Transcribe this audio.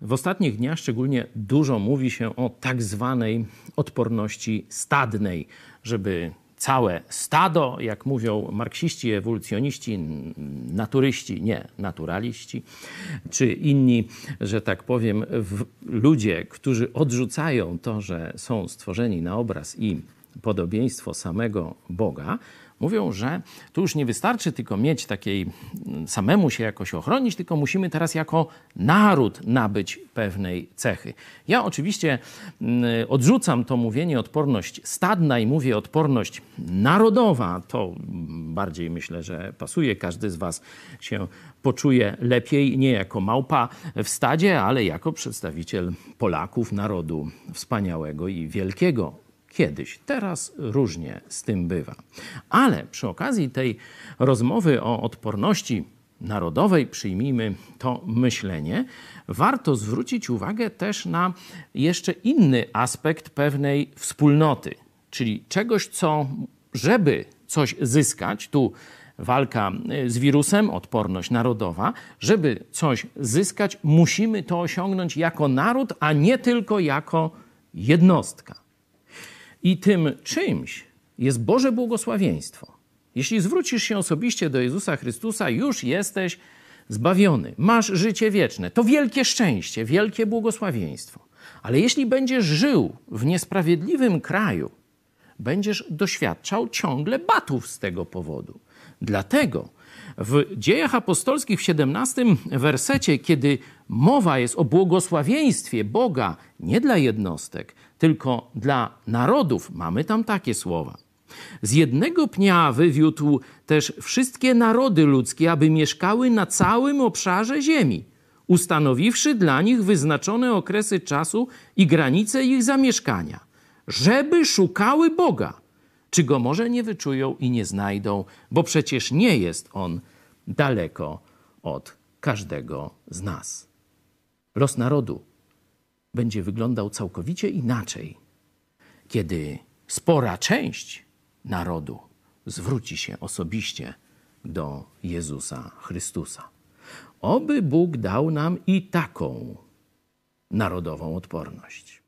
W ostatnich dniach szczególnie dużo mówi się o tak zwanej odporności stadnej, żeby całe stado, jak mówią marksiści, ewolucjoniści, naturyści, nie naturaliści, czy inni, że tak powiem, ludzie, którzy odrzucają to, że są stworzeni na obraz i podobieństwo samego Boga, mówią, że tu już nie wystarczy tylko mieć takiej, mm, samemu się jakoś ochronić, tylko musimy teraz jako naród nabyć pewnej cechy. Ja oczywiście mm, odrzucam to mówienie odporność stadna i mówię odporność narodowa. To bardziej myślę, że pasuje. Każdy z Was się poczuje lepiej nie jako małpa w stadzie, ale jako przedstawiciel Polaków, narodu wspaniałego i wielkiego kiedyś, teraz różnie z tym bywa. Ale przy okazji tej rozmowy o odporności narodowej, przyjmijmy to myślenie, warto zwrócić uwagę też na jeszcze inny aspekt pewnej wspólnoty, czyli czegoś, co, żeby coś zyskać, tu walka z wirusem, odporność narodowa, żeby coś zyskać, musimy to osiągnąć jako naród, a nie tylko jako jednostka. I tym czymś jest Boże błogosławieństwo. Jeśli zwrócisz się osobiście do Jezusa Chrystusa, już jesteś zbawiony, masz życie wieczne. To wielkie szczęście, wielkie błogosławieństwo. Ale jeśli będziesz żył w niesprawiedliwym kraju, będziesz doświadczał ciągle batów z tego powodu. Dlatego w dziejach apostolskich w 17 wersecie, kiedy mowa jest o błogosławieństwie Boga nie dla jednostek, tylko dla narodów, mamy tam takie słowa. Z jednego pnia wywiódł też wszystkie narody ludzkie, aby mieszkały na całym obszarze ziemi, ustanowiwszy dla nich wyznaczone okresy czasu i granice ich zamieszkania, żeby szukały Boga czy go może nie wyczują i nie znajdą, bo przecież nie jest on daleko od każdego z nas. Los narodu będzie wyglądał całkowicie inaczej, kiedy spora część narodu zwróci się osobiście do Jezusa Chrystusa. Oby Bóg dał nam i taką narodową odporność.